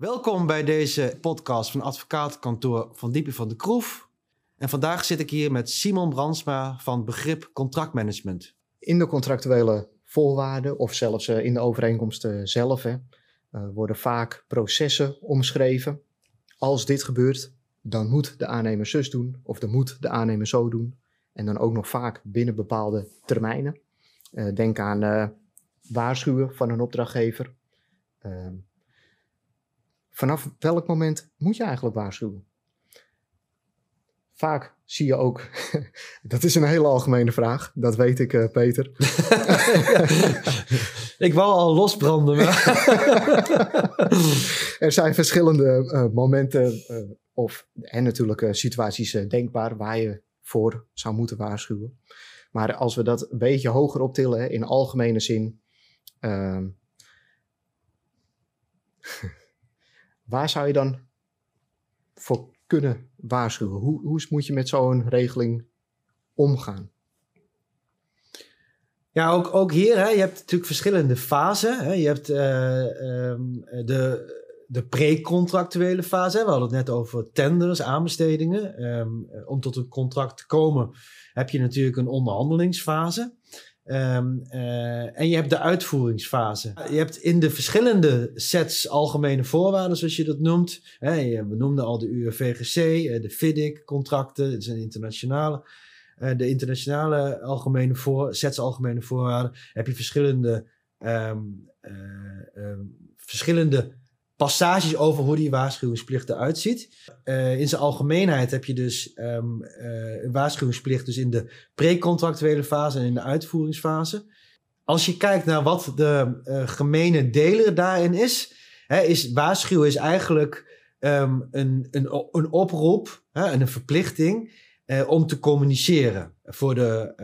Welkom bij deze podcast van advocatenkantoor Van Diepen van de Kroef. En vandaag zit ik hier met Simon Brandsma van Begrip Contractmanagement. In de contractuele voorwaarden of zelfs eh, in de overeenkomsten zelf hè, eh, worden vaak processen omschreven. Als dit gebeurt, dan moet de aannemer zus doen of dan moet de aannemer zo doen. En dan ook nog vaak binnen bepaalde termijnen. Uh, denk aan waarschuwen van een opdrachtgever. Uh, vanaf welk moment moet je eigenlijk waarschuwen? Vaak zie je ook, dat is een hele algemene vraag, dat weet ik, uh, Peter. ik wou al losbranden. Maar er zijn verschillende uh, momenten uh, of, en natuurlijk situaties denkbaar waar je voor zou moeten waarschuwen. Maar als we dat een beetje hoger optillen, in algemene zin, ehm, waar zou je dan voor kunnen waarschuwen? Hoe, hoe moet je met zo'n regeling omgaan? Ja, ook, ook hier, hè, je hebt natuurlijk verschillende fasen. Hè. Je hebt uh, um, de, de pre-contractuele fase. Hè. We hadden het net over tenders, aanbestedingen. Um, om tot een contract te komen heb je natuurlijk een onderhandelingsfase. Um, uh, en je hebt de uitvoeringsfase. Je hebt in de verschillende sets algemene voorwaarden, zoals je dat noemt. We noemden al de UWVGC, de FIDIC-contracten, dat zijn internationale. Uh, de internationale algemene voor, sets algemene voorwaarden. Heb je verschillende, um, verschillende passages over hoe die waarschuwingsplicht eruit ziet. Uh, in zijn algemeenheid heb je dus um, uh, een waarschuwingsplicht dus in de pre-contractuele fase en in de uitvoeringsfase. Als je kijkt naar wat de uh, gemene deler daarin is, hè, is waarschuwen is eigenlijk um, een, een, een oproep en een verplichting om te communiceren voor de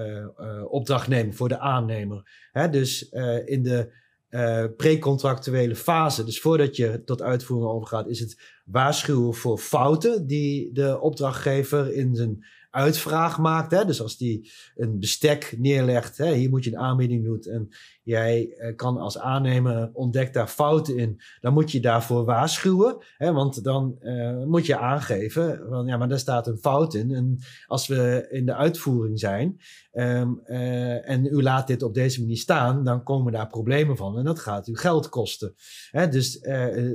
opdrachtnemer, voor de aannemer. Hè, dus in de uh, precontractuele fase. Dus voordat je tot uitvoering overgaat, is het waarschuwen voor fouten die de opdrachtgever in zijn uitvraag maakt. Hè? Dus als die een bestek neerlegt, hè, hier moet je een aanbieding doen en jij uh, kan als aannemer ontdekt daar fouten in, dan moet je daarvoor waarschuwen. Hè? Want dan uh, moet je aangeven, van, ja, maar daar staat een fout in. En als we in de uitvoering zijn um, uh, en u laat dit op deze manier staan, dan komen daar problemen van en dat gaat u geld kosten. Hè? Dus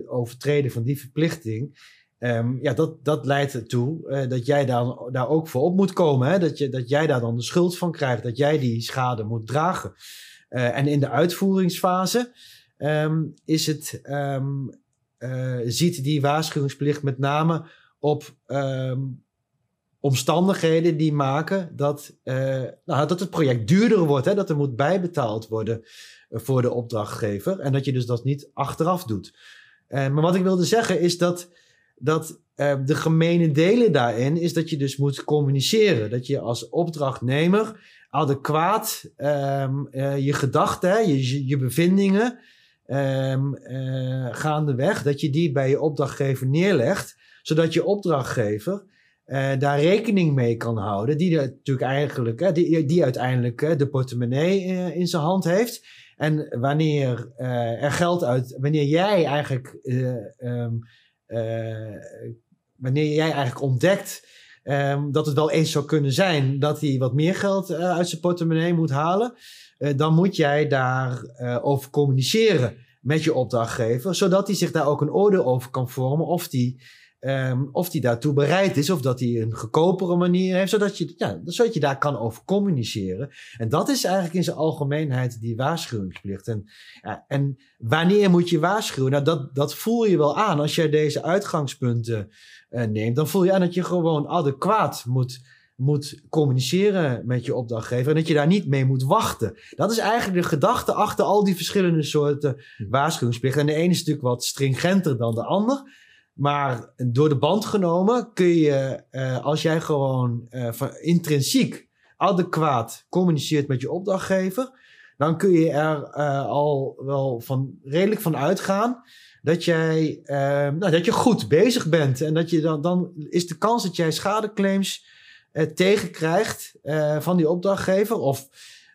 overtreden van die verplichting Um, ja, dat, dat leidt ertoe uh, dat jij daar, daar ook voor op moet komen. Hè? Dat, je, dat jij daar dan de schuld van krijgt, dat jij die schade moet dragen. Uh, en in de uitvoeringsfase um, is het, um, uh, ziet die waarschuwingsplicht met name op omstandigheden die maken dat, nou, dat het project duurder wordt. Hè? Dat er moet bijbetaald worden voor de opdrachtgever. En dat je dus dat niet achteraf doet. maar wat ik wilde zeggen is dat dat uh, de gemene delen daarin is dat je dus moet communiceren. Dat je als opdrachtnemer adequaat um, je gedachten, je, je bevindingen um, uh, gaandeweg, dat je die bij je opdrachtgever neerlegt, zodat je opdrachtgever daar rekening mee kan houden, die natuurlijk eigenlijk, die, die uiteindelijk de portemonnee in zijn hand heeft. En wanneer er geld uit, wanneer jij eigenlijk uh, wanneer jij eigenlijk ontdekt um, dat het wel eens zou kunnen zijn dat hij wat meer geld uh, uit zijn portemonnee moet halen, uh, dan moet jij daarover over communiceren met je opdrachtgever, zodat hij zich daar ook een oordeel over kan vormen of die Um, of die daartoe bereid is, of dat hij een goedkopere manier heeft, zodat je, ja, zodat je daar kan over communiceren. En dat is eigenlijk in zijn algemeenheid die waarschuwingsplicht. En, ja, en wanneer moet je waarschuwen? Nou, dat, dat voel je wel aan. Als jij deze uitgangspunten uh, neemt, dan voel je aan dat je gewoon adequaat moet, moet communiceren met je opdrachtgever en dat je daar niet mee moet wachten. Dat is eigenlijk de gedachte achter al die verschillende soorten hm. waarschuwingsplichten. En de ene is natuurlijk wat stringenter dan de ander. Maar door de band genomen kun je, uh, als jij gewoon van, intrinsiek adequaat communiceert met je opdrachtgever, dan kun je er uh, al wel van redelijk van uitgaan dat jij nou, dat je goed bezig bent. En dat je dan, dan is de kans dat jij schadeclaims tegenkrijgt van die opdrachtgever. Of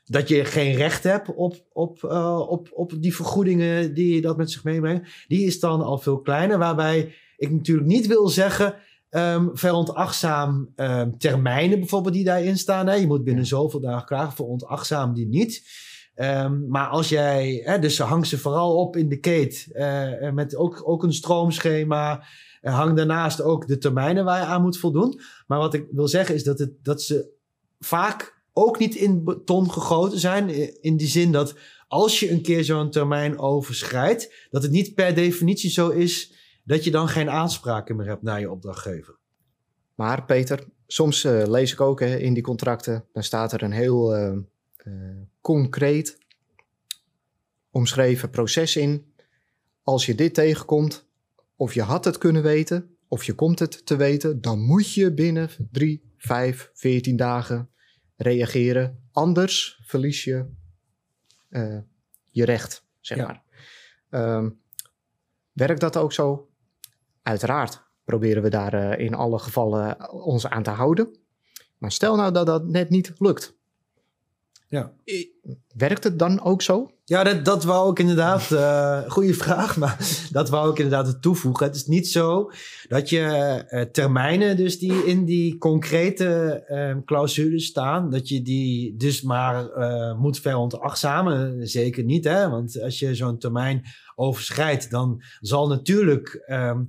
dat je geen recht hebt op, op, op, op die vergoedingen die dat met zich meebrengt. Die is dan al veel kleiner. Waarbij ik natuurlijk niet wil zeggen. Um, veronachtzaam um, termijnen bijvoorbeeld die daarin staan. Hè? Je moet binnen zoveel dagen klagen. Veronachtzaam die niet. Um, maar als jij, hè, dus hang ze vooral op in de kate. Uh, met ook, ook een stroomschema. Uh, hang daarnaast ook de termijnen waar je aan moet voldoen. Maar wat ik wil zeggen is dat, het, dat ze vaak ook niet in beton gegoten zijn. In die zin dat als je een keer zo'n termijn overschrijdt, dat het niet per definitie zo is dat je dan geen aanspraken meer hebt naar je opdrachtgever. Maar Peter, soms uh, lees ik ook hè, in die contracten, dan staat er een heel uh, uh, concreet omschreven proces in. Als je dit tegenkomt, of je had het kunnen weten, of je komt het te weten, dan moet je binnen drie, vijf, veertien dagen reageren. Anders verlies je je recht, zeg ja. maar. Um, werkt dat ook zo? Uiteraard proberen we daar uh, in alle gevallen ons aan te houden. Maar stel nou dat dat net niet lukt. Ja. Werkt het dan ook zo? Ja, dat, dat wou ik inderdaad. Uh, goede vraag, maar dat wou ik inderdaad toevoegen. Het is niet zo dat je uh, termijnen, dus die in die concrete uh, clausules staan, dat je die dus maar moet veronachtzamen. Zeker niet, hè? Want als je zo'n termijn overschrijdt, dan zal natuurlijk. Um,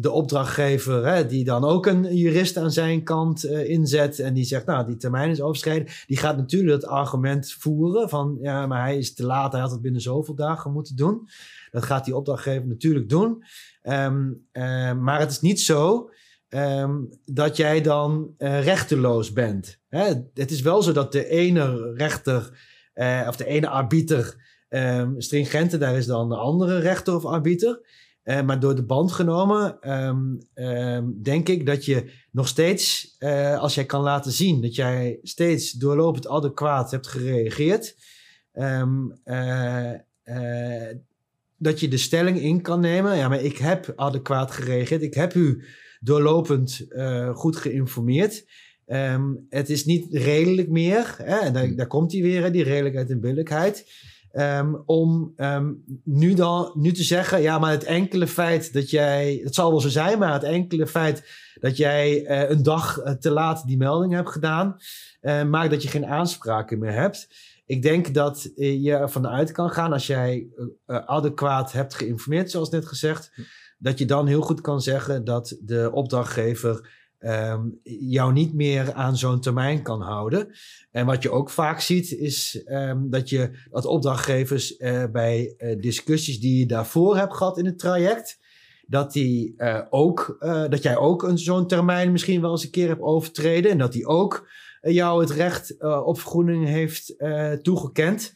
de opdrachtgever, hè, die dan ook een jurist aan zijn kant uh, inzet en die zegt, nou, die termijn is overschreden, die gaat natuurlijk het argument voeren van, ja, maar hij is te laat, hij had het binnen zoveel dagen moeten doen. Dat gaat die opdrachtgever natuurlijk doen. Um, uh, maar het is niet zo um, dat jij dan uh, rechteloos bent. Hè? Het is wel zo dat de ene rechter of de ene arbiter um, stringenter, daar is dan de andere rechter of arbiter. Uh, maar door de band genomen, um, um, denk ik dat je nog steeds, uh, als jij kan laten zien dat jij steeds doorlopend adequaat hebt gereageerd, um, uh, dat je de stelling in kan nemen. Ja, maar ik heb adequaat gereageerd. Ik heb u doorlopend goed geïnformeerd. het is niet redelijk meer. Hè? Daar, daar komt hij weer, hè, die redelijkheid en billijkheid. Um, om um, nu, dan, nu te zeggen, ja, maar het enkele feit dat jij, het zal wel zo zijn, maar het enkele feit dat jij uh, een dag uh, te laat die melding hebt gedaan, uh, maakt dat je geen aanspraken meer hebt. Ik denk dat je ervan uit kan gaan, als jij adequaat hebt geïnformeerd, zoals net gezegd, dat je dan heel goed kan zeggen dat de opdrachtgever um, jou niet meer aan zo'n termijn kan houden. En wat je ook vaak ziet, is um, dat je dat opdrachtgevers uh, bij uh, discussies die je daarvoor hebt gehad in het traject, dat, die, uh, ook, dat jij ook zo'n termijn misschien wel eens een keer hebt overtreden. En dat die ook jou het recht op vergroening heeft toegekend.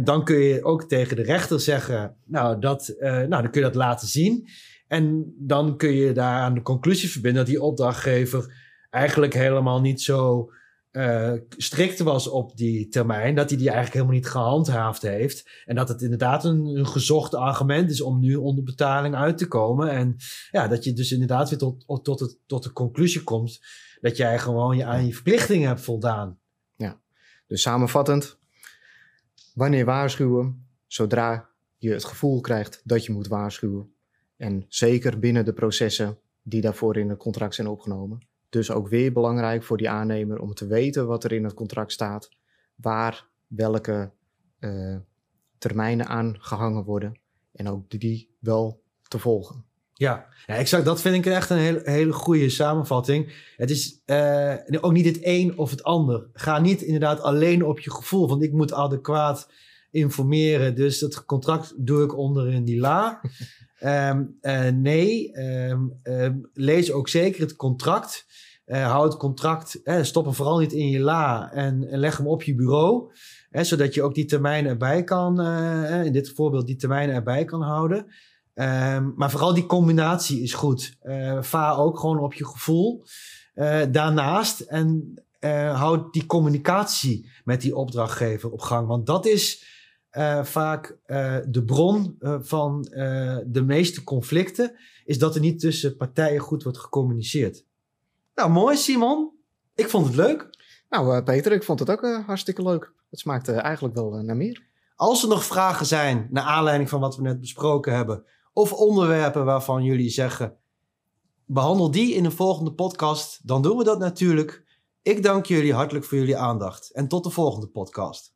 dan kun je ook tegen de rechter zeggen, nou, dat, nou, dan kun je dat laten zien. En dan kun je daar aan de conclusie verbinden dat die opdrachtgever eigenlijk helemaal niet zo uh, strikt was op die termijn. Dat hij die eigenlijk helemaal niet gehandhaafd heeft. En dat het inderdaad een, een gezocht argument is om nu onder betaling uit te komen. En ja, dat je dus inderdaad weer tot, tot, het, tot de conclusie komt dat jij gewoon je aan je verplichtingen hebt voldaan. Ja, dus samenvattend. Wanneer waarschuwen? Zodra je het gevoel krijgt dat je moet waarschuwen. En zeker binnen de processen die daarvoor in het contract zijn opgenomen. Dus ook weer belangrijk voor die aannemer om te weten wat er in het contract staat, waar welke uh, termijnen aan gehangen worden en ook die wel te volgen. Ja, exact. Dat vind ik echt een hele, hele goede samenvatting. Het is uh, ook niet het een of het ander. Ga niet inderdaad alleen op je gevoel, want ik moet adequaat informeren. Dus dat contract doe ik onder in die la. Um, uh, nee, um, um, lees ook zeker het contract. Uh, hou het contract, stop hem vooral niet in je la en, leg hem op je bureau. zodat je ook die termijnen erbij kan, uh, in dit voorbeeld die termijnen erbij kan houden. maar vooral die combinatie is goed. vaar ook gewoon op je gevoel. daarnaast en houd die communicatie met die opdrachtgever op gang. Want dat is uh, vaak uh, de bron uh, van de meeste conflicten, is dat er niet tussen partijen goed wordt gecommuniceerd. Nou, mooi Simon. Ik vond het leuk. Nou, eh, Peter, ik vond het ook eh, hartstikke leuk. Het smaakte eigenlijk wel eh, naar meer. Als er nog vragen zijn naar aanleiding van wat we net besproken hebben, of onderwerpen waarvan jullie zeggen, behandel die in een volgende podcast, dan doen we dat natuurlijk. Ik dank jullie hartelijk voor jullie aandacht en tot de volgende podcast.